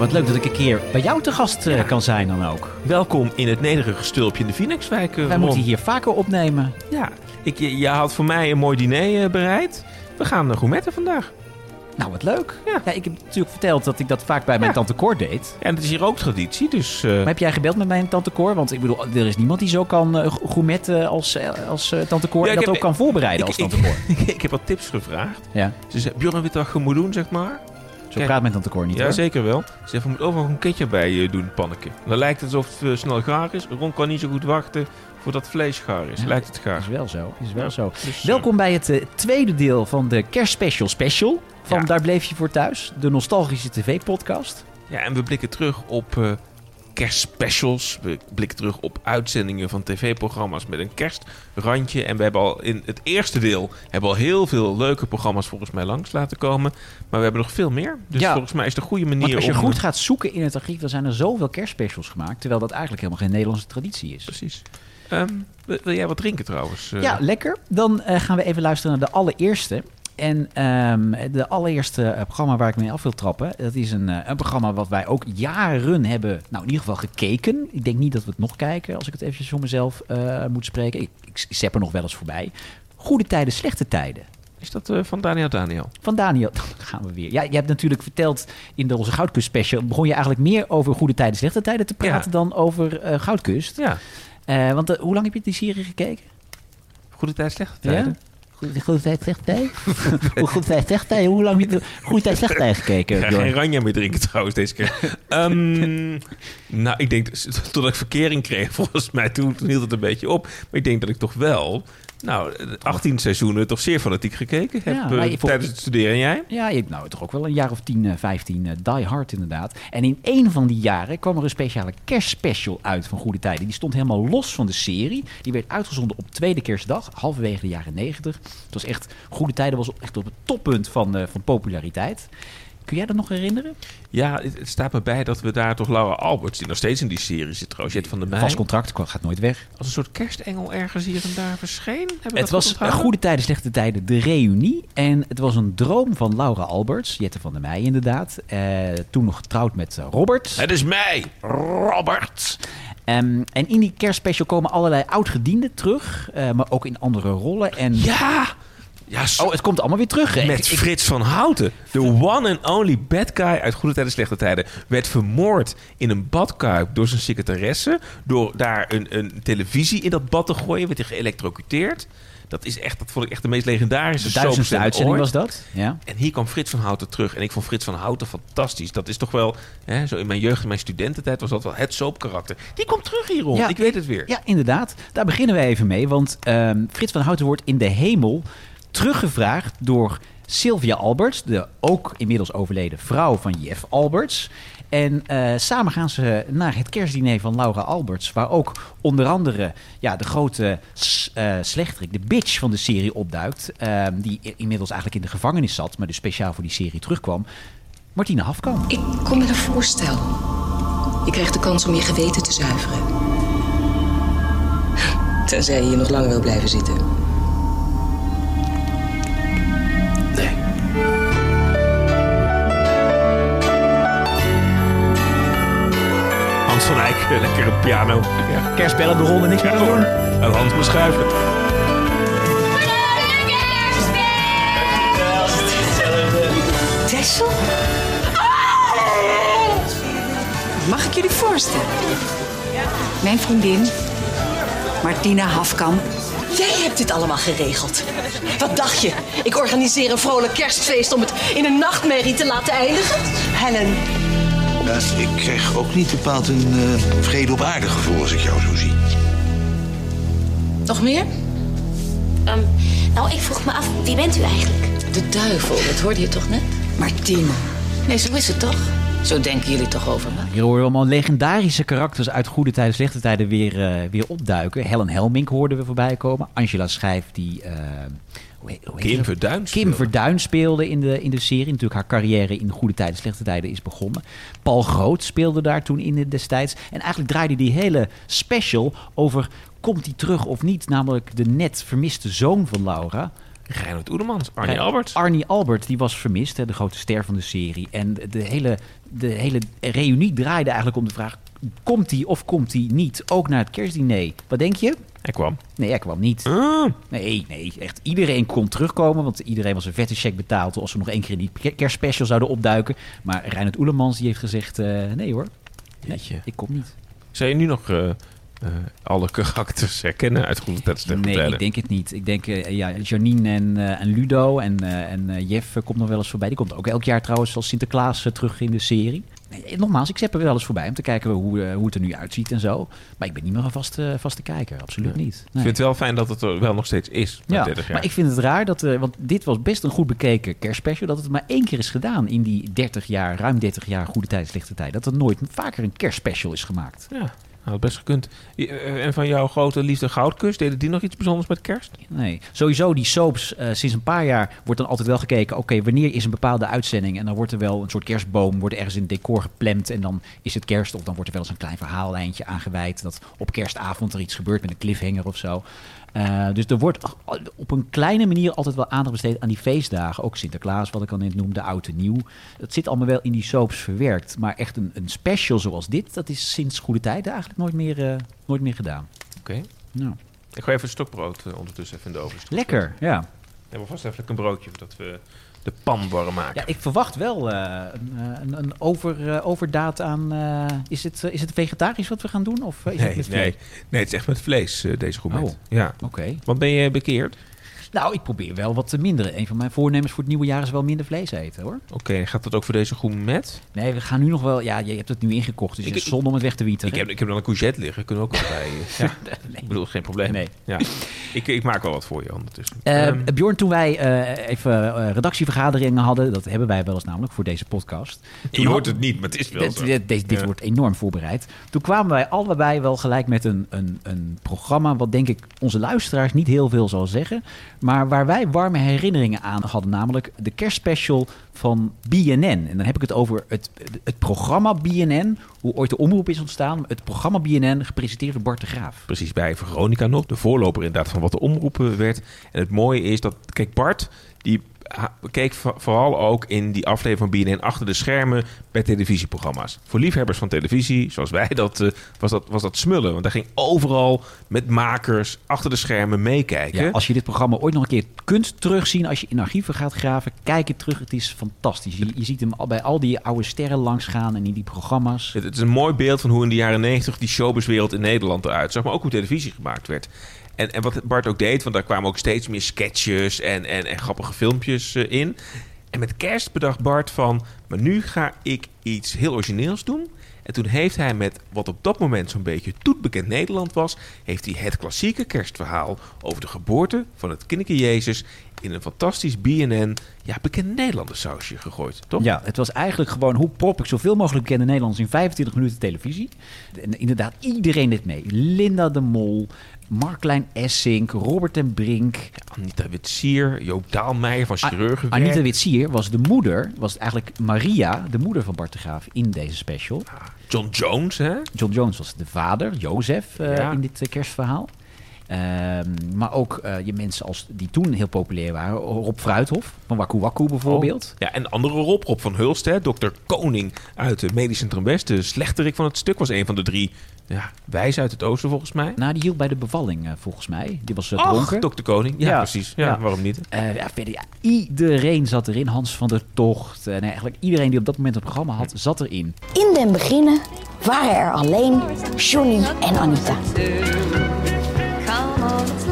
Nou, wat leuk dat ik een keer bij jou te gast eh, kan zijn dan ook. Welkom in het nederige stulpje in de Phoenixwijk. eh, Wij Ron. moeten hier vaker opnemen. Ja, ik, je, je had voor mij een mooi diner eh, bereid. We gaan uh, gourmetten vandaag. Nou, wat leuk. Ja. ik heb natuurlijk verteld dat ik dat vaak bij mijn Ja. tante Cor deed. En het is hier ook traditie, dus... Maar heb jij gebeld met mijn tante Cor? Want ik bedoel, er is niemand die zo kan eh, gourmetten als, als tante Cor. En dat heb- ook kan voorbereiden als ik, tante Cor. ik, ik heb wat tips gevraagd. Ja, Ze zei, Bjorn, weet wat je moet doen, zeg maar? Zo Kijk. praat mijn tante Cor niet Ja, hoor. zeker wel. Ze zegt, we moeten overal een ketchup bij eh, doen, panneke. Dan lijkt het alsof het eh, snel gaar is. Ron kan niet zo goed wachten voordat het vlees gaar is. Ja. Lijkt het gaar. Is wel zo, is wel Ja. zo. Dus, eh, Welkom bij het tweede deel van de kerstspecial special van Ja. Daar Bleef Je Voor Thuis. De nostalgische tv-podcast. Ja, en we blikken terug op kerstspecials. We blikken terug op uitzendingen van tv-programma's met een kerstrandje. En we hebben al in het eerste deel hebben al heel veel leuke programma's volgens mij langs laten komen. Maar we hebben nog veel meer. Dus Ja. volgens mij is een goede manier Want als je om... goed gaat zoeken in het archief, dan zijn er zoveel kerstspecials gemaakt. Terwijl dat eigenlijk helemaal geen Nederlandse traditie is. Precies. Ehm, wil, wil jij wat drinken trouwens? Eh, Ja, lekker. Dan eh, gaan we even luisteren naar de allereerste. En ehm, de allereerste eh, programma waar ik mee af wil trappen, dat is een, eh, een programma wat wij ook jaren hebben, nou in ieder geval gekeken. Ik denk niet dat we het nog kijken, als ik het eventjes voor mezelf eh, moet spreken. Ik, ik er nog wel eens voorbij. Goede tijden, slechte tijden. Is dat van Daniel Daniel? Van Daniel, dan gaan we weer. Ja, je hebt natuurlijk verteld in de onze Goudkust special, begon je eigenlijk meer over goede tijden, slechte tijden te praten Ja. dan over Goudkust. Ja. Want hoe lang heb je die serie gekeken? Goede tijd, slechte tijden. Goede, goede tijd? Hoe goede tijd, slechte tijd? Hoe lang heb je de goede tijd, slechte tijd gekeken? Ik ga geen ranja meer drinken trouwens deze keer. Ehm, nou, ik denk totdat ik verkering kreeg, volgens mij, toen hield het een beetje op. Maar ik denk dat ik toch wel, nou, 18 seizoenen toch zeer fanatiek gekeken heb Ja, eh, tijdens het studeren. En jij? Ja, hebt nou toch ook wel een jaar of 10, eh, 15 eh, Die Hard inderdaad. En in een van die jaren kwam er een speciale kerstspecial uit van Goede Tijden. Die stond helemaal los van de serie. Die werd uitgezonden op tweede kerstdag, halverwege de jaren 90. Het was echt, Goede Tijden was echt op het toppunt van, eh, van populariteit. Kun jij dat nog herinneren? Ja, het, het staat me bij dat we daar toch Laura Alberts, die nog steeds in die serie zit trouwens, Jet van der Meij, Vast contract, gaat nooit weg. als een soort kerstengel ergens hier en daar verscheen. Het was? Goede Tijden, Slechte Tijden, de reunie. En het was een droom van Laura Alberts, Jette van der Meij inderdaad. Eh, toen nog getrouwd met Robert. Het is mij, Robert. Ehm, en in die kerstspecial komen allerlei oud-gedienden terug, eh, maar ook in andere rollen. En... Ja! Ja, zo- Oh, het komt allemaal weer terug. hè? Met Ik- Frits van Houten. De one and only bad guy uit Goede Tijden, Slechte Tijden. Werd vermoord in een badkuip door zijn secretaresse. Door daar een, een televisie in dat bad te gooien. Werd hij geëlectrocuteerd. Dat, is echt, dat vond ik echt de meest legendarische de duizendste uitzending ooit. was dat. Ja. En hier kwam Frits van Houten terug. En ik vond Frits van Houten fantastisch. Dat is toch wel... Hè, zo in mijn jeugd, in mijn studententijd... was dat wel het soapkarakter. Die komt terug hierom. Ja. ik weet het weer. ja, inderdaad. Daar beginnen we even mee. Want ehm, Frits van Houten wordt in de hemel teruggevraagd door Sylvia Alberts, de ook inmiddels overleden vrouw van Jeff Alberts. En eh, samen gaan ze naar het kerstdiner van Laura Alberts, waar ook onder andere ja, de grote eh, slechterik, de bitch van de serie opduikt, ehm, die inmiddels eigenlijk in de gevangenis zat, maar dus speciaal voor die serie terugkwam. Martina Hafkamp. Ik kom met een voorstel. Je krijgt de kans om je geweten te zuiveren. Tenzij je hier nog langer wil blijven zitten. Hans van Eyck, lekker een piano. Ja. Kerstbellen de ronde, niks meer te doen. En Hans moet schuiven. Tessel? Mag ik jullie voorstellen? Mijn vriendin, Martina Hafkamp. Jij hebt dit allemaal geregeld. Wat dacht je? Ik organiseer een vrolijk kerstfeest om het in een nachtmerrie te laten eindigen? Helen, Ik krijg ook niet bepaald een eh, vrede op aarde gevoel als ik jou zo zie. Nog meer? Ehm, nou, ik vroeg me af, wie bent u eigenlijk? De duivel, dat hoorde je toch net? Martina. Nee, zo is het toch? Zo denken jullie toch over me? Hier horen we allemaal legendarische karakters uit goede tijden, slechte tijden weer, eh, weer opduiken. Helen Helmink hoorden we voorbij komen. Angela Schijf, die... eh, hoe heet- hoe heet Kim? Verduin Kim speelde. Verduin speelde in de, in de serie. Natuurlijk haar carrière in goede tijden, slechte tijden is begonnen. Paul Groot speelde daar toen in destijds. En eigenlijk draaide die hele special over... komt hij terug of niet? Namelijk de net vermiste zoon van Laura... Reinhard Oedemans, Arnie Ja, Alberts. Arnie Albert, die was vermist, hè, de grote ster van de serie. En de- hele, de hele reunie draaide eigenlijk om de vraag... komt hij of komt hij niet? Ook naar het kerstdiner. Wat denk je? Hij kwam. Nee, hij kwam niet. Ah, Nee, nee, echt iedereen kon terugkomen. Want iedereen was een vette check betaald... als we nog één keer in die ke- kerstspecial zouden opduiken. Maar Reinhard Oelemans die heeft gezegd... eh, nee hoor, nee, ik kom niet. zou je nu nog eh, eh, alle karakters herkennen uit Goede Tijden Nee, ik denk het niet. Ik denk, eh, ja, Janine en, eh, en Ludo en, en Jeff komt nog wel eens voorbij. Die komt ook elk jaar trouwens als Sinterklaas terug in de serie. Nee, nogmaals, ik zet er wel eens voorbij om te kijken hoe, hoe het er nu uitziet en zo. Maar ik ben niet meer een vaste, vaste kijker, absoluut niet. Ik Nee. vind het wel fijn dat het er wel nog steeds is, Ja, 30 jaar. maar ik vind het raar dat, want dit was best een goed bekeken kerstspecial, dat het maar één keer is gedaan in die 30 jaar, ruim 30 jaar Goede Tijd, Slechte Tijd. Dat er nooit vaker een kerstspecial is gemaakt. Ja, had best gekund. Eh, En van jouw grote liefde Goudkus, deden die nog iets bijzonders met kerst? Nee, sowieso die soaps, eh, sinds een paar jaar wordt dan altijd wel gekeken... oké, wanneer is een bepaalde uitzending? En dan wordt er wel een soort kerstboom, wordt ergens in het decor gepland... en dan is het kerst, of dan wordt er wel eens een klein verhaallijntje aangeweid... dat op kerstavond er iets gebeurt met een cliffhanger of zo. Eh, dus er wordt op een kleine manier altijd wel aandacht besteed aan die feestdagen. Ook Sinterklaas, wat ik al net noemde, oud en nieuw. Dat zit allemaal wel in die soaps verwerkt. Maar echt een, een special zoals dit, dat is sinds goede tijd eigenlijk nooit meer, eh, nooit meer gedaan. Oké. Nou, Ik ga even het stokbrood eh, ondertussen even in de oven lekker, ja. We hebben vast even een broodje, voordat we de pan warm maken. Ja, ik verwacht wel eh, een, eh, een, een over, eh, overdaad aan. is, het, is het vegetarisch wat we gaan doen? Of is het nee, met nee, vlees? nee, het is echt met vlees, deze gourmet. Oh. Ja. Oké. Want ben je bekeerd? Nou, ik probeer wel wat te minderen. Een van mijn voornemens voor het nieuwe jaar is wel minder vlees eten hoor. Oké, gaat dat ook voor deze gourmet? Nee, we gaan nu nog wel. Ja, je hebt het nu ingekocht, dus Ik- is zonde om het weg te wieten. Ik heb, ik heb dan een courgette liggen, kunnen we ook wel bij. eh, Ja, ik bedoel, geen probleem. Nee. Ja. Ik, ik maak wel wat voor je ondertussen. Eh, Ehm, Bjorn, toen wij eh, even redactievergaderingen hadden, dat hebben wij wel eens namelijk voor deze podcast. Toen je hoort het niet, maar het is wel Dit, zo. dit, dit- dit Ja. wordt enorm voorbereid. Toen kwamen wij allebei wel gelijk met een, een, een programma... wat denk ik onze luisteraars niet heel veel zal zeggen... maar waar wij warme herinneringen aan hadden. Namelijk de kerstspecial van BNN. En dan heb ik het over het, het programma BNN... hoe ooit de omroep is ontstaan. Het programma BNN, gepresenteerd door Bart de Graaf. Precies, bij Veronica nog. De voorloper inderdaad van wat de omroepen werd. En het mooie is dat, kijk, Bart, die keek vo- vooral ook in die aflevering van BNN achter de schermen bij televisieprogramma's. Voor liefhebbers van televisie, zoals wij, dat, eh, was, dat, was dat smullen. Want hij ging overal met makers achter de schermen meekijken. Ja, als je dit programma ooit nog een keer kunt terugzien... als je in archieven gaat graven, kijk het terug. Het is fantastisch. Je, je ziet hem al bij al die oude sterren langsgaan en in die programma's. Het, het is een mooi beeld van hoe in de jaren 90 die showbizwereld in Nederland eruit zag. Maar ook hoe televisie gemaakt werd. En, wat Bart ook deed, want daar kwamen ook steeds meer sketches en, en, en grappige filmpjes eh, in. En met kerst bedacht Bart van, maar nu ga ik iets heel origineels doen. En toen heeft hij met wat op dat moment zo'n beetje toetbekend Nederland was... heeft hij het klassieke kerstverhaal over de geboorte van het kinderke Jezus... in een fantastisch BNN, ja, bekend Nederlanders sausje gegooid, toch? Ja, het was eigenlijk gewoon hoe prop ik zoveel mogelijk bekende Nederlanders in 25 minuten televisie. En inderdaad, iedereen dit mee. Linda de Mol, Marklijn Essink, Robert en Brink. Anita Witsier, Joop Daalmeijer van Chirurgen. Anita Witsier was de moeder, was eigenlijk Maria, de moeder van Bart de Graaf in deze special. John Jones, hè? John Jones was de vader, Jozef, eh, Ja. in dit eh, kerstverhaal. Ehm, maar ook eh, je mensen als, die toen heel populair waren. Rob Fruithof, van Waku Waku bijvoorbeeld. Ja, en andere Rob, Rob van Hulst, hè? Dokter Koning uit de Medisch Centrum West. De slechterik van het stuk was een van de drie ja, wijzen uit het oosten, volgens mij. Nou, die hield bij de bevalling, eh, volgens mij. Die was uh, dronken. dokter Koning. Ja, Ja, precies. Ja, ja. waarom niet? Eh, ja, verder, ja, iedereen zat erin. Hans van der Tocht. en eigenlijk iedereen die op dat moment een programma had, zat erin. In den beginnen waren er alleen Johnny en Anita.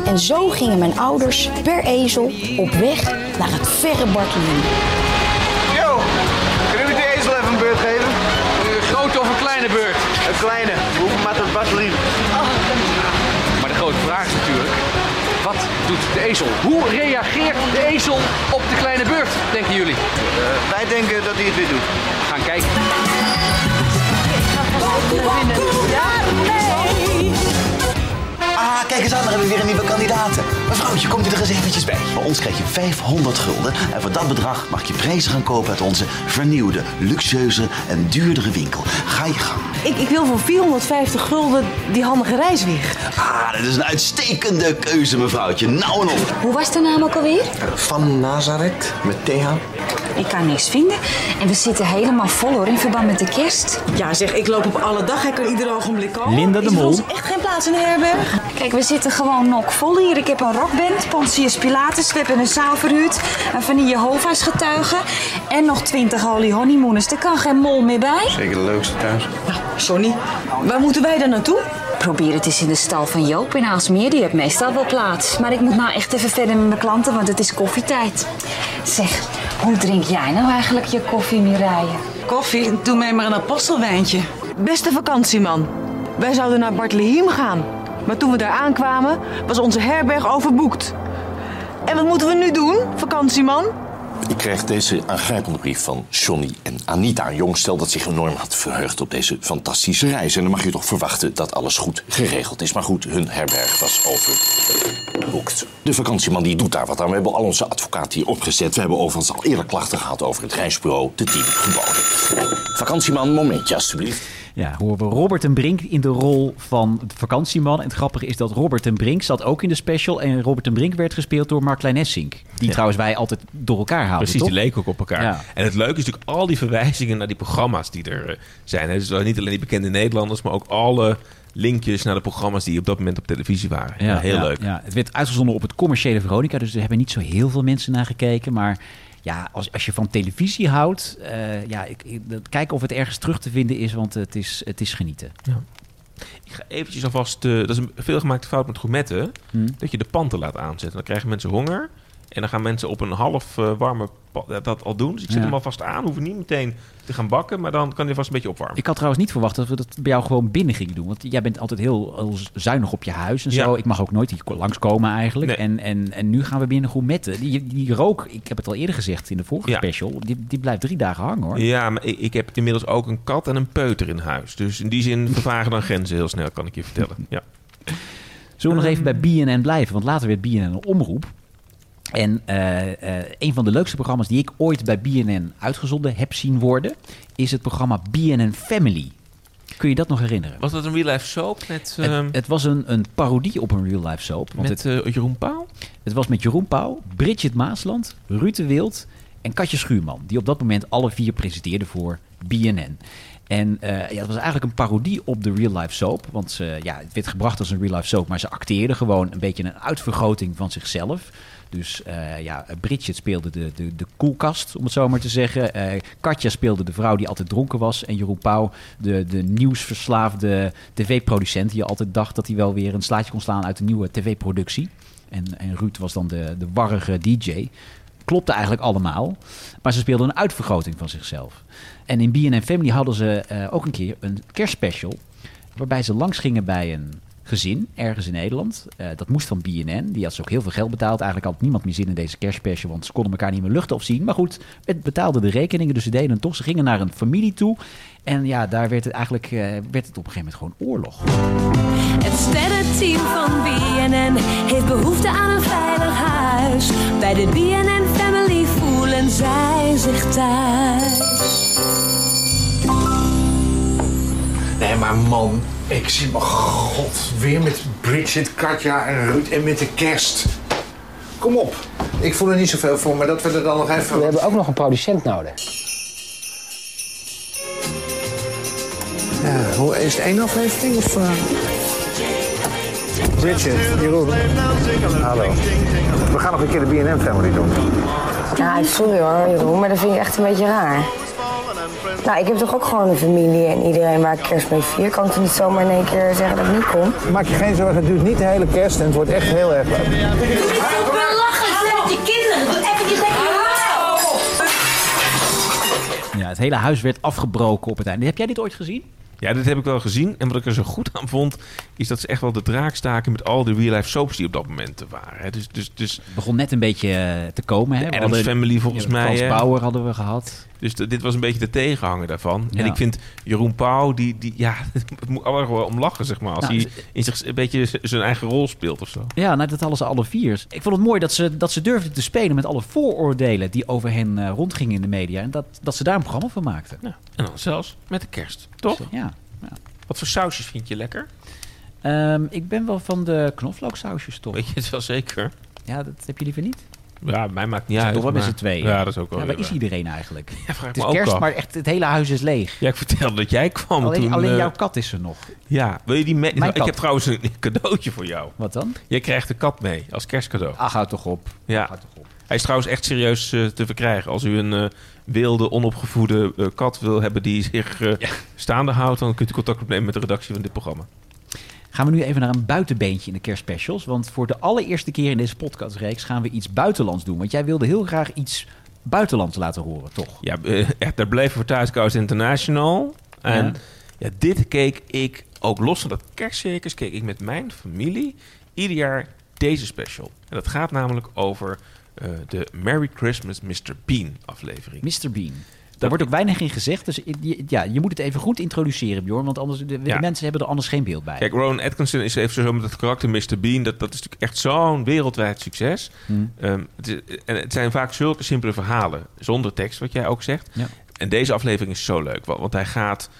En zo gingen mijn ouders per ezel op weg naar het verre Bartolini. Yo, kunnen jullie die ezel even een beurt geven? Een grote of een kleine beurt? Een kleine. Hoeveel maakt dat Bartolini? Maar de grote vraag is natuurlijk, wat doet de ezel? Hoe reageert de ezel op de kleine beurt, denken jullie? Eh, wij denken dat hij het weer doet. We gaan kijken. Ah, kijk kijk eens aan, daar hebben we weer een nieuwe kandidaat. Mevrouwtje, komt u er eens eventjes bij. Bij ons krijg je 500 gulden. En voor dat bedrag mag je prijzen gaan kopen uit onze vernieuwde, luxueuze en duurdere winkel. Ga je gang. Ik, ik wil voor 450 gulden die handige reiswieg. Ah, dat is een uitstekende keuze, mevrouwtje. Nou en op. Hoe was de naam ook alweer? Van Nazareth met TH. Ik kan niks vinden. En we zitten helemaal vol hoor, in verband met de kerst. Ja, zeg, ik loop op alle dag. Ik kan ieder ogenblik komen. Linda de Is er Mol. ons echt geen plaats in de herberg? Kijk, we zitten gewoon nokvol hier. Ik heb een rockband, Pontius Pilatus. We hebben een zaal verhuurd. Een van die Jehovah's getuigen. En nog 20 holy honeymooners. Er kan geen mol meer bij. Zeker de leukste thuis. Sonny, waar moeten wij dan naartoe? Probeer het eens in de stal van Joop in Aalsmeer. Die heeft meestal wel plaats. Maar ik moet nou echt even verder met mijn klanten, want het is koffietijd. Zeg, hoe drink jij nou eigenlijk je koffie, Mireille? Koffie, doe mij maar een apostelwijntje. Beste vakantieman, wij zouden naar Bartlehem gaan. Maar toen we daar aankwamen, was onze herberg overboekt. En wat moeten we nu doen, vakantieman? Ik kreeg deze aangrijpende brief van Johnny en Anita. Jong stel dat zich enorm had verheugd op deze fantastische reis. En dan mag je toch verwachten dat alles goed geregeld is. Maar goed, hun herberg was overboekt. De vakantieman die doet daar wat aan. We hebben al onze advocaat hier opgezet. We hebben overigens al eerder klachten gehad over het reisbureau. De tien geboden. Vakantieman, momentje alstublieft. Ja, horen we Robert en Brink in de rol van de vakantieman. En het grappige is dat Robert en Brink zat ook in de special. En Robert en Brink werd gespeeld door Mark Leinessink. Die Ja. trouwens wij altijd door elkaar halen, Precies, toch? die leken ook op elkaar. Ja. En het leuke is natuurlijk al die verwijzingen naar die programma's die er eh, zijn. hè. Dus niet alleen die bekende Nederlanders, maar ook alle linkjes naar de programma's die op dat moment op televisie waren. Ja, heel ja, leuk. Ja, het werd uitgezonden op het commerciële Veronica, dus er hebben niet zo heel veel mensen naar gekeken. Maar ja, als, als je van televisie houdt, eh, ja, ik, ik, kijken of het ergens terug te vinden is, want het is, het is genieten. Ik ga eventjes alvast... eh, dat is een veelgemaakte fout met gourmetten. Hmm. Dat je de panten laat aanzetten. Dan krijgen mensen honger. En dan gaan mensen op een half eh, warme dat- dat al doen. Dus ik zet Ja. hem alvast aan. Hoeven niet meteen te gaan bakken. Maar dan kan hij vast een beetje opwarmen. Ik had trouwens niet verwacht dat we dat bij jou gewoon binnen gingen doen. Want jij bent altijd heel, heel zuinig op je huis en zo. Ja. Ik mag ook nooit hier langskomen eigenlijk. Nee. En, en, en nu gaan we binnen gourmetten. Die, die rook, ik heb het al eerder gezegd in de vorige Ja. special, die, die blijft drie dagen hangen hoor. Ja, maar ik, ik heb inmiddels ook een kat en een peuter in huis. Dus in die zin vervagen dan grenzen heel snel, kan ik je vertellen. Ja. Zullen we nog even bij BNN blijven? Want later werd BNN een omroep. En eh, eh, een van de leukste programma's die ik ooit bij BNN uitgezonden heb zien worden, is het programma BNN Family. Kun je dat nog herinneren? Was dat een real life soap met, Het, ehm, het was een, een parodie op een real life soap. Want met het, eh, Jeroen Pauw? het was met Jeroen Pauw, Bridget Maasland, Ruud de Wild en Katje Schuurman. Die op dat moment alle vier presenteerden voor BNN. En ja, het was eigenlijk een parodie op de real life soap. Want ze, ja, het werd gebracht als een real life soap. Maar ze acteerden gewoon een beetje een uitvergroting van zichzelf. Dus eh, ja, Bridget speelde de, de, de koelkast, om het zo maar te zeggen. Eh, Katja speelde de vrouw die altijd dronken was. En Jeroen Pauw, de, de nieuwsverslaafde tv-producent... die altijd dacht dat hij wel weer een slaatje kon slaan uit een nieuwe tv-productie. En, en Ruud was dan de, de warrige DJ. Klopte eigenlijk allemaal. Maar ze speelden een uitvergroting van zichzelf. En in BNN Family hadden ze eh, ook een keer een kerstspecial... waarbij ze langs gingen bij een gezin ergens in Nederland. Eh, dat moest van BNN. Die had ze ook heel veel geld betaald. Eigenlijk had niemand meer zin in deze kerstspecial... want ze konden elkaar niet meer luchten of zien. Maar goed, het betaalde de rekeningen, dus ze deden het toch. Ze gingen naar een familie toe. En ja, daar werd het eigenlijk eh, werd het op een gegeven moment gewoon oorlog. Het sterrenteam van BNN heeft behoefte aan een veilig huis. Bij de BNN Family voelen zij zich thuis. Nee, maar man, ik zie mijn god weer met Bridget, Katja en Ruud en met de kerst. Kom op. Ik voel er niet zoveel voor, maar dat we er dan nog even... We hebben ook nog een producent nodig. Ja, hoe, is het één aflevering of... eh? Bridget, Jeroen. Hallo. We gaan nog een keer de BNN Family doen. Nou, sorry hoor, Jeroen, maar dat vind ik echt een beetje raar. Nou, ik heb toch ook gewoon een familie en iedereen waar ik kerst mee vier. Kan ik toch niet zomaar in één keer zeggen dat ik niet kom? Maak je geen zorgen, het duurt niet de hele kerst en het wordt echt heel erg leuk. Lachen, je kinderen. Doe even je Ja, het hele huis werd afgebroken op het einde. Heb jij dit ooit gezien? Ja, dit heb ik wel gezien. En wat ik er zo goed aan vond, is dat ze echt wel de draak staken met al de real-life soaps die op dat moment er waren. hè. Dus, dus, dus Het begon net een beetje eh, te komen. Hè? Hadden- Family volgens ja, mij, Frans hè? Bauer hadden we gehad. Dus dit was een beetje de tegenhanger daarvan. Ja. En ik vind Jeroen Pauw, die, die ja, het moet allemaal gewoon om lachen, zeg maar. Als Nou, hij in zich een beetje zijn eigen rol speelt of zo. Ja, nou, dat hadden ze alle vier. Ik vond het mooi dat ze, dat ze durfden te spelen met alle vooroordelen die over hen eh, rondgingen in de media. En dat, dat ze daar een programma van maakten. En dan zelfs met de kerst, toch? Ja. Wat voor sausjes vind je lekker? Ehm, ik ben wel van de knoflooksausjes, toch? Weet je het wel zeker? Ja, dat heb je liever niet? Ja, mij maakt niet Ze uit. toch wel met maar- z'n tweeën. Ja, dat is ook wel Ja, waar is iedereen eigenlijk? Ja, het is kerst, maar echt het hele huis is leeg. Ja, ik vertelde dat jij kwam alleen toen... alleen eh, jouw kat is er nog. Ja, wil je die mee? Ik heb trouwens een cadeautje voor jou. Wat dan? Jij krijgt de kat mee als kerstcadeau. Ah, houd toch op. Ja. Hij is trouwens echt serieus eh, te verkrijgen. Als u een eh, wilde, onopgevoede kat wil hebben die zich staande houdt... dan kunt u contact opnemen met de redactie van dit programma. Gaan we nu even naar een buitenbeentje in de kerstspecials. Want voor de allereerste keer in deze podcastreeks gaan we iets buitenlands doen. Want jij wilde heel graag iets buitenlands laten horen, toch? Ja, eh, echt, daar bleef voor Thuiscoast International. En Ja. ja. dit keek ik, ook los van dat kerstcircus... keek ik met mijn familie ieder jaar deze special. En dat gaat namelijk over eh, de Merry Christmas Mr. Bean aflevering. Mr. Bean. Daar wordt ook weinig in gezegd. Dus je, ja, je moet het even goed introduceren, Bjorn. Want anders, de, de Ja. mensen hebben er anders geen beeld bij. Kijk, Rowan Atkinson is even zo met het karakter Mr. Bean. Dat, dat is natuurlijk echt zo'n wereldwijd succes. Hmm. Ehm, het is- en het zijn vaak zulke simpele verhalen. Zonder tekst, wat jij ook zegt. Ja. En deze aflevering is zo leuk. Want, want hij gaat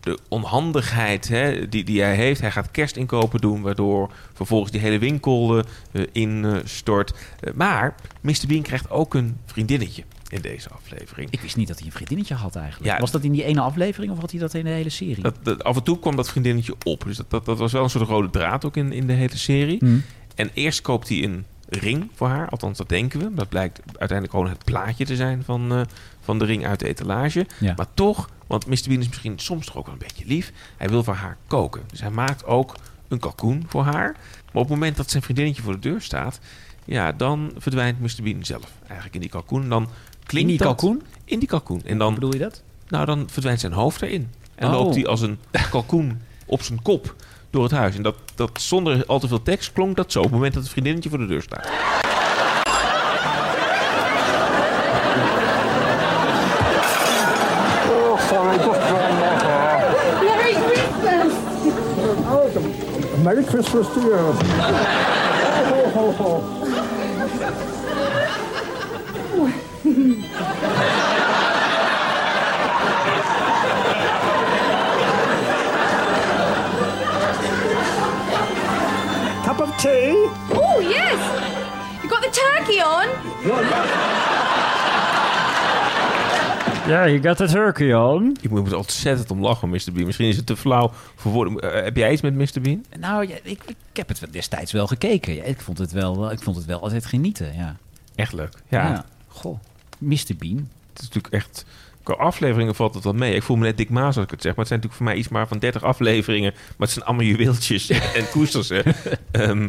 de onhandigheid hè, die, die hij heeft. Hij gaat kerstinkopen doen. Waardoor vervolgens die hele winkel eh, eh, instort. Eh, maar Mr. Bean krijgt ook een vriendinnetje in deze aflevering. Ik wist niet dat hij een vriendinnetje had eigenlijk. Ja. Was dat in die ene aflevering of had hij dat in de hele serie? Dat, dat- af en toe kwam dat vriendinnetje op. Dus dat, dat, dat was wel een soort rode draad ook in, in de hele serie. Hmm. En eerst koopt hij een ring voor haar. Althans, dat denken we. Dat blijkt uiteindelijk gewoon het plaatje te zijn van, eh, van de ring uit de etalage. Ja. Maar toch, want Mr. Bean is misschien soms toch ook wel een beetje lief. Hij wil voor haar koken. Dus hij maakt ook een kalkoen voor haar. Maar op het moment dat zijn vriendinnetje voor de deur staat... Ja, dan verdwijnt Mr. Bean zelf eigenlijk in die kalkoen. Dan klinkt In die dat- kalkoen? In die kalkoen. En dan, bedoel je dat? Nou, dan verdwijnt zijn hoofd erin. En Oh. loopt hij als een kalkoen op zijn kop door het huis. En dat, dat zonder al te veel tekst klonk dat zo. Op het moment dat het vriendinnetje voor de deur staat. Oh, sorry, just. Merry Christmas! Oh, Merry Christmas to you. Ho, ho, ho. Cup of tea? Oh, yes! You got the turkey on? Ja, you got the turkey on. Ik moet er ontzettend om lachen, Mr. Bean. Misschien is het te flauw voor woorden. Eh, heb jij iets met Mr. Bean? Nou, ja, ik, ik heb het destijds wel gekeken. Ja, ik, vond het wel, ik vond het wel altijd genieten, ja. Echt leuk. Ja. Goh, Mr. Bean. Het is natuurlijk echt... Qua afleveringen valt het wel mee. Ik voel me net Dick Maas als ik het zeg. Maar het zijn natuurlijk voor mij iets maar van 30 afleveringen. Maar het zijn allemaal juweeltjes en koesters. Ehm,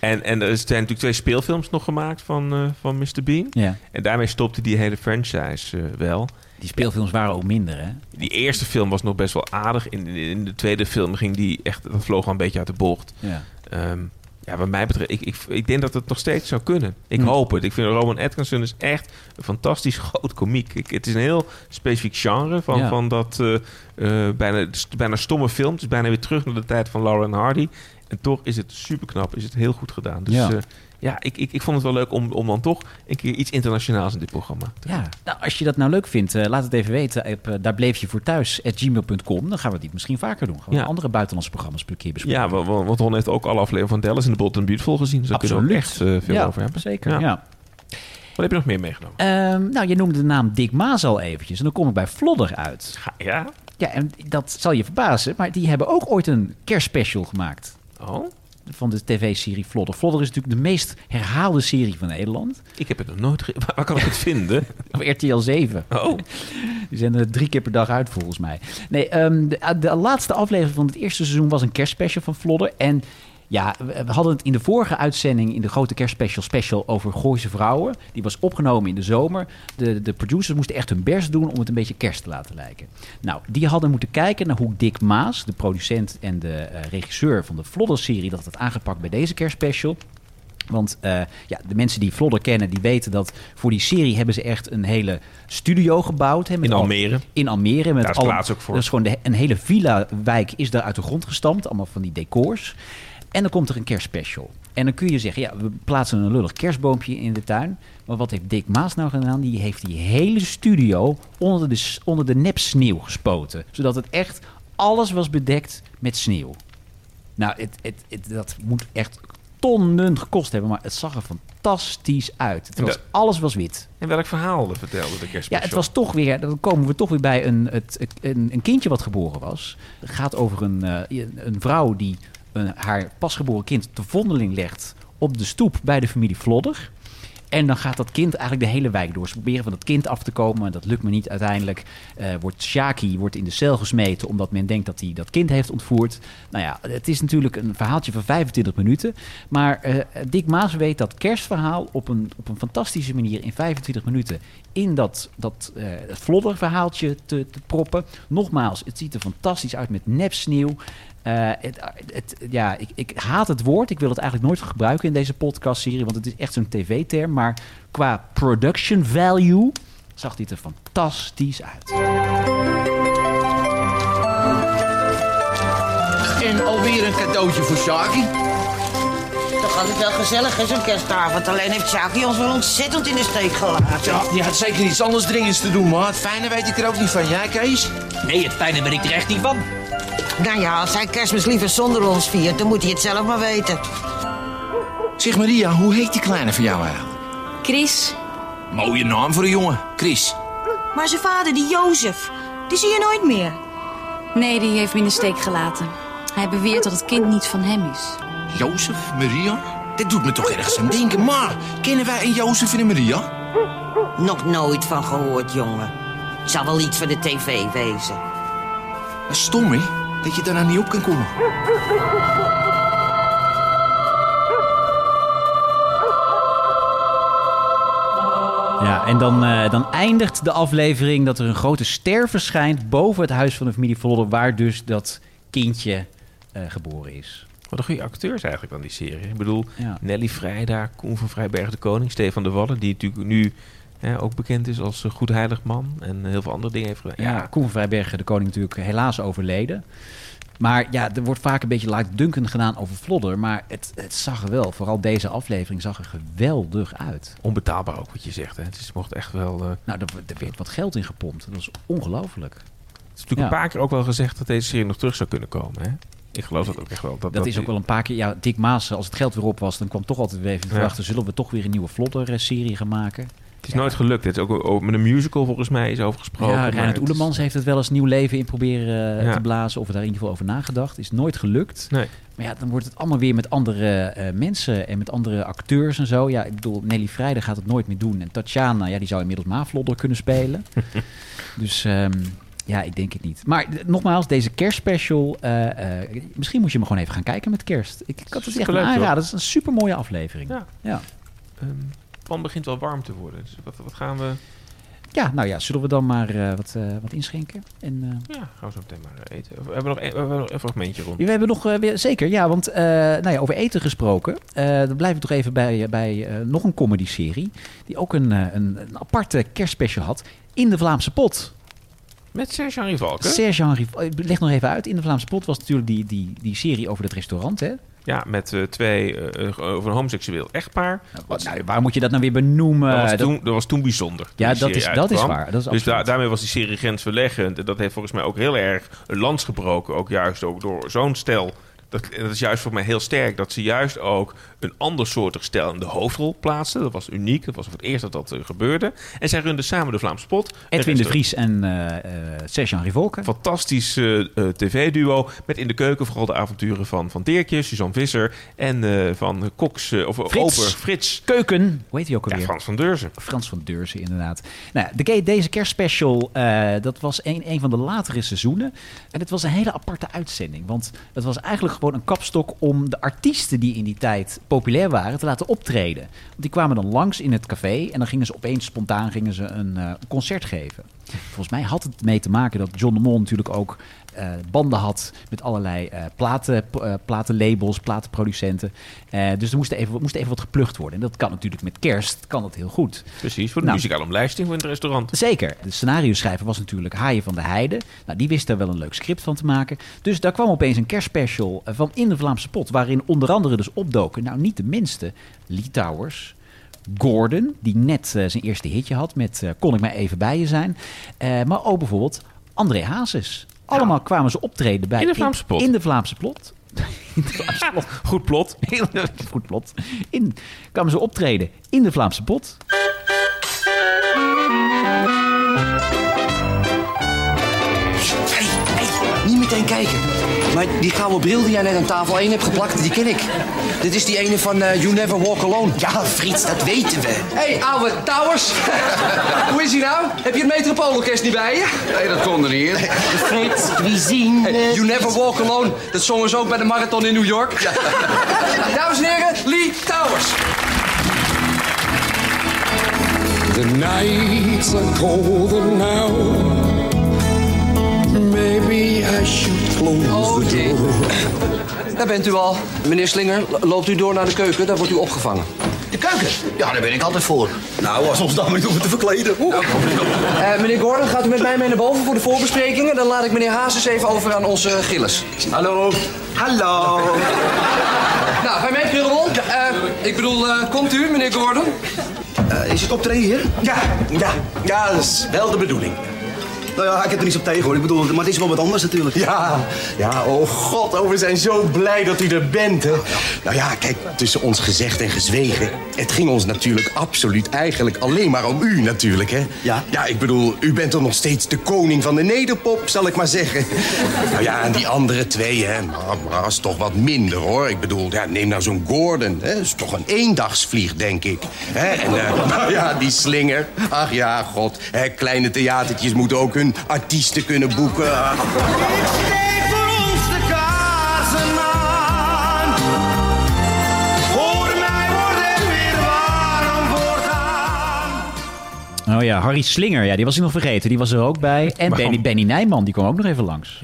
en, en er zijn natuurlijk twee speelfilms nog gemaakt van, eh, van Mr. Bean. Ja. En daarmee stopte die hele franchise eh, wel. Die speelfilms waren ook minder, hè? Die eerste film was nog best wel aardig. In, in de tweede film ging die echt... Dat vloog al een beetje uit de bocht. Ja. Ehm, ja, wat mij betreft, ik, ik, ik denk dat het nog steeds zou kunnen. Ik Hm. hoop het. Ik vind Roman Atkinson is echt een fantastisch groot komiek. Ik, het is een heel specifiek genre van, Ja. van dat eh, eh, bijna, bijna stomme film. Het is bijna weer terug naar de tijd van Lauren Hardy. En toch is het super knap, is het heel goed gedaan. Dus Ja. ja, ja ik, ik, ik vond het wel leuk om, om dan toch een keer iets internationaals in dit programma te Ja, nou, als je dat nou leuk vindt, eh, laat het even weten. Op, eh, daar bleef je voor thuis, gmail.com. Dan gaan we dit misschien vaker doen. Gaan we Ja. andere buitenlandse programma's een keer bespreken. Ja, wa- wa- want Ron heeft ook alle afleveringen van Dallas en de and Beautiful gezien. Dus daar kunnen we echt Absoluut. eh, veel Ja, over hebben. zeker, ja. Wat heb je nog meer meegenomen? Ehm, nou, je noemde de naam Dick Maas al eventjes. En dan kom ik bij Vlodder uit. Ja? Ja, en dat zal je verbazen. Maar die hebben ook ooit een kerstspecial gemaakt. Oh? Van de tv-serie Vlodder. Vlodder is natuurlijk de meest herhaalde serie van Nederland. Ik heb het nog nooit... Waar, waar kan ik het vinden? Op RTL 7. Oh. Die zijn er drie keer per dag uit volgens mij. Nee, ehm, de, de laatste aflevering van het eerste seizoen was een kerstspecial van Vlodder. En ja, we hadden het in de vorige uitzending, in de grote kerstspecial special over Gooise vrouwen. Die was opgenomen in de zomer. De, de producers moesten echt hun best doen om het een beetje kerst te laten lijken. Nou, die hadden moeten kijken naar hoe Dick Maas, de producent en de eh, regisseur van de Vlodder-serie, dat had aangepakt bij deze kerstspecial. Want eh, ja, de mensen die Vlodder kennen, die weten dat voor die serie hebben ze echt een hele studio gebouwd. Hè, met In al- Almere. in Almere. Met Daar is alle- plaats ook voor. Dat is gewoon de, een hele villa-wijk is daar uit de grond gestampt. Allemaal van die decors. En dan komt er een kerstspecial. En dan kun je zeggen, ja, we plaatsen een lullig kerstboompje in de tuin. Maar wat heeft Dick Maas nou gedaan? Die heeft die hele studio onder de, onder de nepsneeuw gespoten. Zodat het echt alles was bedekt met sneeuw. Nou, het, het, het- dat moet echt tonnen gekost hebben. Maar het zag er fantastisch uit. Het was, alles was wit. En welk verhaal vertelde de kerstspecial? Ja, het was toch weer, dan komen we toch weer bij een, het, een, een kindje wat geboren was. Het gaat over een, eh, een vrouw die een, haar pasgeboren kind te vondeling legt op de stoep bij de familie Vlodder. En dan gaat dat kind eigenlijk de hele wijk door. Ze proberen van dat kind af te komen. En dat lukt me niet. Uiteindelijk eh, wordt Shaki wordt in de cel gesmeten. omdat men denkt dat hij dat kind heeft ontvoerd. Nou ja, het is natuurlijk een verhaaltje van 25 minuten. Maar eh, Dick Maas weet dat kerstverhaal op een, op een fantastische manier in 25 minuten. in dat, dat verhaaltje te, te proppen. Nogmaals, het ziet er fantastisch uit met nepsneeuw. Eh, het, het, ja, ik, ik haat het woord. Ik wil het eigenlijk nooit gebruiken in deze podcastserie. Want het is echt zo'n tv-term. Maar qua production value zag dit er fantastisch uit. En alweer een cadeautje voor Shaki. Toch altijd wel gezellig, hè, zo'n kerstavond. Alleen heeft Sjaki ons wel ontzettend in de steek gelaten. Ja, die had zeker iets anders dringends te doen, maar het fijne weet ik er ook niet van. Jij, Kees? Nee, het fijne ben ik er echt niet van. Nou ja, als hij kerstmis liever zonder ons viert, dan moet hij het zelf maar weten. Zeg Maria, hoe heet die kleine van jou eigenlijk? Chris. Mooie naam voor een jongen. Chris. Maar zijn vader, die Jozef, die zie je nooit meer. Nee, die heeft me in de steek gelaten. Hij beweert dat het kind niet van hem is. Jozef, Maria? Dit doet me toch ergens aan denken. Maar, kennen wij een Jozef en een Maria? Nog nooit van gehoord, jongen. Het zal wel iets van de tv wezen. Stom, hè? Dat je daar nou niet op kan komen. Ja, en dan, eh, dan eindigt de aflevering dat er een grote ster verschijnt boven het huis van de familie Vlodder, waar dus dat kindje eh, geboren is. Wat een goede acteurs eigenlijk aan die serie. Ik bedoel, Ja. Nelly Vrijda, Koen van Vrijberg de Koning, Stefan de Wallen, die natuurlijk nu ook bekend is als een goed heilig man en heel veel andere dingen heeft gedaan. Ja, Koen van Vrijbergen, de koning natuurlijk helaas overleden. Maar ja, er wordt vaak een beetje laatdunkend gedaan over Vlodder. Maar het, het zag er wel, vooral deze aflevering, zag er geweldig uit. Onbetaalbaar ook wat je zegt. Hè. Het is, mocht echt wel... eh, Nou, er, er werd wat geld in gepompt. Dat was ongelooflijk. Het is natuurlijk een paar keer ook wel gezegd dat deze serie nog terug zou kunnen komen. Hè? Ik geloof dat ook echt wel. Dat, is ook wel een paar keer... Ja, Dick Maas, als het geld weer op was, dan kwam toch altijd weer even de Ja. vraag... zullen we toch weer een nieuwe Vlodder-serie gaan maken? Het is nooit gelukt. Het is ook, ook met een musical volgens mij is over gesproken. Ja, maar Reinhard Oelemans heeft het wel eens nieuw leven in proberen eh, Ja. te blazen. Of er daar in ieder geval over nagedacht. Is nooit gelukt. Nee. Maar ja, dan wordt het allemaal weer met andere eh, mensen en met andere acteurs en zo. Ja, ik bedoel, Nelly Vrijda gaat het nooit meer doen. En Tatjana, ja, die zou inmiddels Mavlodder kunnen spelen. dus ehm, ja, ik denk het niet. Maar nogmaals, deze kerstspecial. eh, misschien moet je hem gewoon even gaan kijken met kerst. Ik, ik had het echt hoor. Het is een super mooie aflevering. Ja. ja. Ehm, land begint wel warm te worden. Dus wat, wat gaan we... Ja, nou ja, zullen we dan maar eh, wat, eh, wat inschenken? En, eh, Ja, gaan we zo meteen maar eten. We hebben nog een, we hebben nog een fragmentje rond. Ja, We hebben nog weer, zeker, ja, want nou ja, over eten gesproken. dan blijven we toch even bij, bij nog een comedy-serie. Die ook een, een, een aparte kerstspecial had. In de Vlaamse Pot. Met Serge-Henri Valken. Serge-Henri, eh, leg nog even uit. In de Vlaamse Pot was natuurlijk die, die, die serie over het restaurant, hè? Ja, met eh, twee, eh, over een homoseksueel echtpaar. Wat, nou, waar moet je dat nou weer benoemen? Dat was, Dat- toen, dat was toen bijzonder. Ja, dat is- dat is waar, dat is dus da- daarmee was die serie grensverleggend. En dat heeft volgens mij ook heel erg een lans gebroken. Ook juist ook door zo'n stel. Dat, dat is juist voor mij heel sterk. Dat ze juist ook een ander soortig stel in de hoofdrol plaatsten. Dat was uniek. Dat was voor het eerst dat dat eh, gebeurde. En zij runden samen de Vlaamse Pot. Edwin de Vries en eh eh Serge-Henri Volken. Fantastisch eh, eh, tv-duo. Met in de keuken vooral de avonturen van Van Dirkje, Suzanne Visser. En eh, van Cox, eh, of Frits. Oper Frits. Keuken. Hoe heet hij ook alweer? Ja, Frans van Deurzen. Frans van Deurzen, inderdaad. Nou, de, deze kerstspecial, eh, dat was een, een van de latere seizoenen. En het was een hele aparte uitzending. Want het was eigenlijk gewoon een kapstok om de artiesten die in die tijd populair waren te laten optreden. Want die kwamen dan langs in het café en dan gingen ze opeens spontaan gingen ze een eh, concert geven. Volgens mij had het mee te maken dat John de Mol natuurlijk ook eh, banden had met allerlei eh, platen, platenlabels, platenproducenten. Dus er moest even, moest even wat geplucht worden. En dat kan natuurlijk met kerst, kan dat heel goed. Precies, voor de Nou, muzikale omlijsting in het restaurant. Zeker. De scenario schrijver was natuurlijk Haaien van de Heide. Nou, die wist daar wel een leuk script van te maken. Dus daar kwam opeens een kerstspecial van In de Vlaamse Pot. Waarin onder andere dus opdoken, nou niet de minste, Lee Towers. Gordon, die net eh, zijn eerste hitje had met eh, Kon ik maar even bij je zijn. Eh, maar ook bijvoorbeeld André Hazes. Allemaal kwamen ze optreden bij In de Vlaamse Pot. In de Vlaamse Plot. In de Vlaamse Plot. Goed plot. Goed plot. In, kwamen ze optreden in de Vlaamse Pot. Hey, hey, niet meteen kijken. Maar die gouden bril die jij net aan tafel 1 hebt geplakt, die ken ik. Dit is die ene van eh, You Never Walk Alone. Ja, Frits, dat weten we. hey, ouwe Towers. Hoe is hij nou? Heb je het Metropoolorkest niet bij je? Nee, dat kon er niet. Frits, cuisine. you Never Walk Alone. Dat zongen ze ook bij de marathon in New York. Dames en heren, Lee Towers. The nights are colder now. Maybe I should door. Daar bent u al. Meneer Slinger, lo- loopt u door naar de keuken, daar wordt u opgevangen. De keuken? Ja, daar ben ik altijd voor. Nou, als we ons dan niet hoeven te verkleden. Oeh. Eh, meneer Gordon, gaat u met mij mee naar boven voor de voorbesprekingen? Dan laat ik meneer Hazes even over aan onze Gilles. Hallo. Hallo. nou, mee, Krullenbol? Eh, ik bedoel, eh, komt u, meneer Gordon? Eh, is het optreden hier? Ja, ja, ja, dat is wel de bedoeling. Nou ja, ik heb er niets op tegen hoor. Ik bedoel, maar het is wel wat anders natuurlijk. Ja, ja, oh god, oh, we zijn zo blij dat u er bent, hè. Nou ja, kijk, tussen ons gezegd en gezwegen... het ging ons natuurlijk absoluut eigenlijk alleen maar om u natuurlijk, hè. Ja? Ja, ik bedoel, u bent toch nog steeds de koning van de nederpop, zal ik maar zeggen. nou ja, en die andere twee, hè, maar, maar is toch wat minder, hoor. Ik bedoel, ja, neem nou zo'n Gordon, hè. Dat is toch een eendagsvlieg, denk ik. Hè? En eh, nou ja, die slinger. Ach ja, god, hè, kleine theatertjes moeten ook hun artiesten kunnen boeken. Ach. Oh ja, Harry Slinger, ja, die was ik nog vergeten. Die was er ook bij. En Waarom? Benny, Benny Nijman, die kwam ook nog even langs.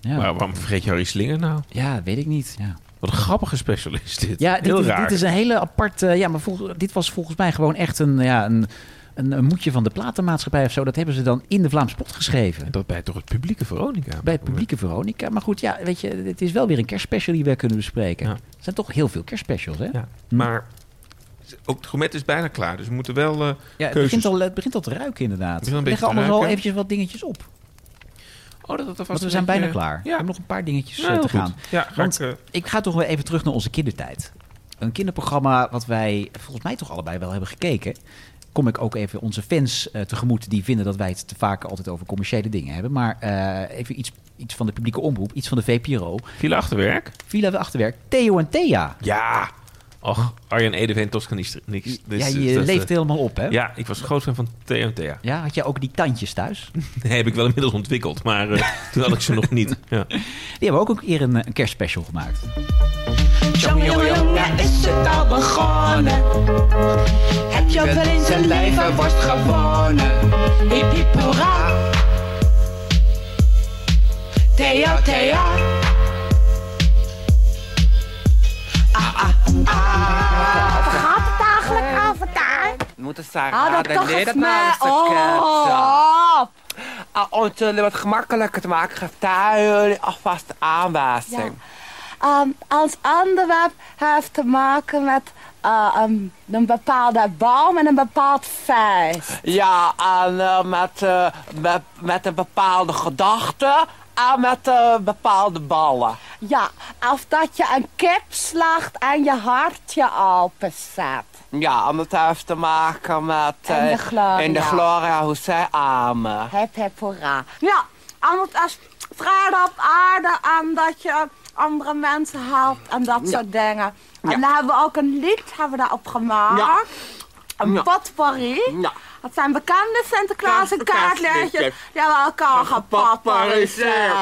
Ja. Maar waarom vergeet je Harry Slinger nou? Ja, weet ik niet. Ja. Wat een grappige special is dit. Ja, dit, Heel is, raar. dit is een hele aparte. Ja, maar volgens, dit was volgens mij gewoon echt een, ja, een, een, een moedje van de platenmaatschappij of zo. Dat hebben ze dan in de Vlaamse pot geschreven. Dat bij toch het publieke Veronica. Bij het publieke Veronica. Maar goed, ja, weet je, het is wel weer een kerstspecial die we kunnen bespreken. Er zijn toch heel veel kerstspecials, hè? Ja, maar ook het gourmet is bijna klaar. Dus we moeten wel eh Ja, het keuzes... begint, al, het begint al te ruiken, inderdaad. We leggen allemaal wel eventjes wat dingetjes op. Oh, dat, dat was Want we zijn beetje- bijna klaar. We Ja. hebben nog een paar dingetjes Ja, eh, te gaan. Ja, ga Want ik, eh, ik ga toch weer even terug naar onze kindertijd. Een kinderprogramma wat wij volgens mij toch allebei wel hebben gekeken. Kom ik ook even onze fans eh, tegemoet die vinden dat wij het te vaak altijd over commerciële dingen hebben. Maar eh, even iets, iets van de publieke omroep, iets van de VPRO. Villa Achterwerk? Villa Achterwerk. Theo en Thea. Ja. Och, Arjen Edeveen Toscanist. Niks. Dus, ja, je leeft helemaal op, hè? Ja, ik was groot fan van Theo en Thea. Ja, had jij ook die tandjes thuis? Nee, heb ik wel inmiddels ontwikkeld. Maar eh, toen had ik ze nog niet. Ja. Die hebben ook een keer een, een kerstspecial gemaakt. Jongen, jongen, jongen, is het al begonnen? Heb je ook wel in zijn leven worst gewonnen? Hip hip hoera. Theo, Theo. Ah, ah, ah. Waar gaat het eigenlijk over daar? moeten Sarah dat de toch eens Nederlandse mee op. Ah, om het jullie wat gemakkelijker te maken, geef daar jullie alvast aanwijzing. Ehm, ons onderwerp heeft te maken met eh, een, een bepaalde boom en een bepaald feest. Ja, en eh, met, eh, met, met een bepaalde gedachte en met bepaalde ballen. Ja, of dat je een kip slacht en je hartje openzet. Ja, en dat heeft te maken met... En de Gloria. In de Gloria, hoe zij amen. Hep hep hoera. Ja, en het is vrede op aarde en dat je andere mensen helpt en dat soort dingen. En dan hebben we ook een lied hebben we daarop gemaakt. Een potpourri. Dat zijn bekende Sinterklaas en. Kaartliedjes. Die hebben we elkaar gepotpourriseerd.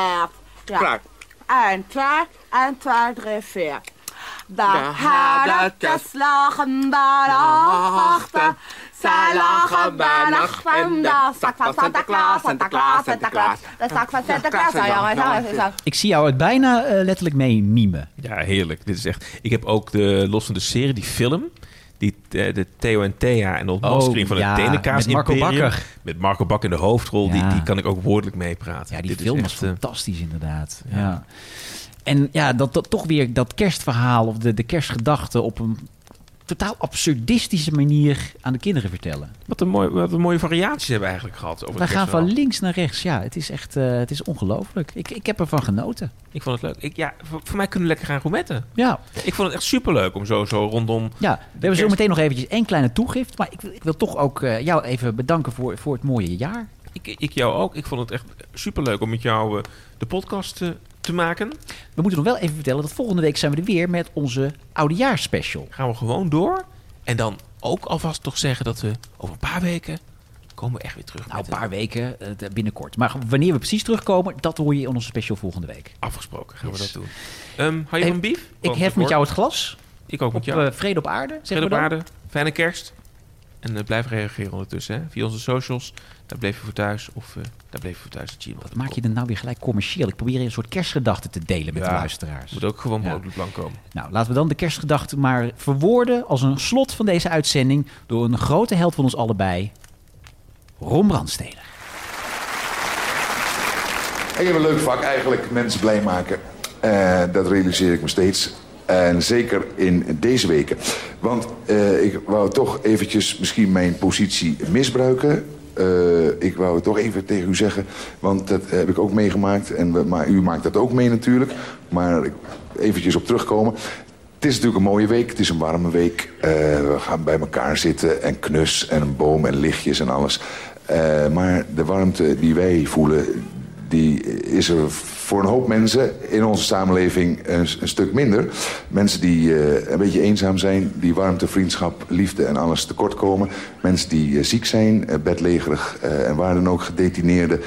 Ja. Klaar. 1, 2, 1, 2, 3, 4. De De herdertjes lagen bij de achter. Zij lachen bijnacht in de zak van Santa Claus, Santa Claus, Santa Claus. De zak van Santa Claus. Nou, jongens, zo, zo. Ik zie jou het bijna eh, letterlijk mee mimen. Ja, heerlijk. Dit is echt... Ik heb ook de, los van de serie, die film... Die, eh, de Theo en Thea en de ontmaskering van Oh, ja, het Tenenkaas met Marco Imperium. Bakker. Met Marco Bakker in de hoofdrol. Die, Ja. die kan ik ook woordelijk meepraten. Ja, die Dit is film echt, was eh, fantastisch inderdaad. Ja. En ja, dat, dat toch weer dat kerstverhaal of de, de kerstgedachte op een totaal absurdistische manier aan de kinderen vertellen. Wat een, mooi, wat een mooie variaties hebben we eigenlijk gehad. Over het gaan van links naar rechts. Ja, het is echt eh, het is ongelooflijk. Ik, ik heb ervan genoten. Ik vond het leuk. Ik, ja, voor, voor mij kunnen we lekker gaan gourmetten. Ja. Ik vond het echt superleuk om zo, zo rondom... Ja, we hebben zo meteen nog eventjes één kleine toegift. Maar ik, wil- ik wil toch ook eh, jou even bedanken voor, voor het mooie jaar. Ik, ik jou ook. Ik vond het echt superleuk om met jou eh, de podcast eh, te maken. We moeten nog wel even vertellen dat volgende week zijn we er weer met onze oudejaarsspecial. Gaan we gewoon door. En dan ook alvast toch zeggen dat we over een paar weken komen we echt weer terug. Nou, een paar weken eh, binnenkort. Maar wanneer we precies terugkomen, dat hoor je in onze special volgende week. Afgesproken gaan Yes. we dat doen. Ehm hou je van bief? Ik hef met jou het glas. Ik ook met Op jou. eh, vrede op aarde, Vrede op aarde. Fijne kerst. En eh, blijf reageren ondertussen. Hè? Via onze socials. Daar bleef je voor thuis. Of eh, daar bleef je voor thuis. at gmail.com. Maak je er nou weer gelijk commercieel? Ik probeer een soort kerstgedachte te delen met Ja, de luisteraars. Moet ook gewoon Ja. mogelijk lang komen. Nou, laten we dan de kerstgedachte maar verwoorden als een slot van deze uitzending door een grote held van ons allebei, Ron Brandstede. Ik heb een leuk vak eigenlijk, mensen blij maken. Eh, dat realiseer ik me steeds. En zeker in deze weken. Want eh, ik wou toch eventjes misschien mijn positie misbruiken. Eh, ik wou het toch even tegen u zeggen. Want dat heb ik ook meegemaakt. En maar u maakt dat ook mee natuurlijk. Maar eventjes op terugkomen. Het is natuurlijk een mooie week. Het is een warme week. Eh, we gaan bij elkaar zitten. En knus en een boom en lichtjes en alles. Maar de warmte die wij voelen die is er voor een hoop mensen in onze samenleving een, stuk minder. Mensen die eh, een beetje eenzaam zijn, die warmte, vriendschap, liefde en alles tekort komen. Mensen die eh, ziek zijn, eh, bedlegerig en waar dan ook gedetineerden.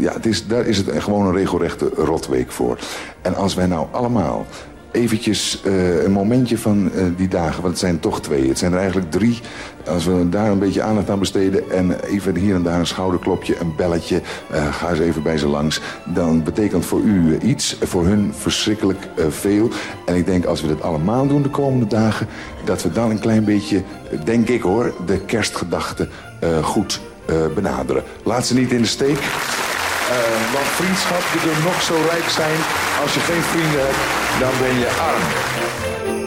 Ja, het is, daar is het gewoon een regelrechte rotweek voor. En als wij nou allemaal eventjes eh, een momentje van eh, die dagen, want het zijn toch twee. Het zijn er eigenlijk drie. Als we daar een beetje aandacht aan besteden en even hier en daar een schouderklopje, een belletje, eh, ga eens even bij ze langs. Dan betekent voor u iets, voor hun verschrikkelijk veel. En ik denk als we dat allemaal doen de komende dagen, dat we dan een klein beetje, denk ik hoor, de kerstgedachte eh, goed benaderen. Laat ze niet in de steek. Want vriendschap, je kunt nog zo rijk zijn. Als je geen vrienden hebt, dan ben je arm.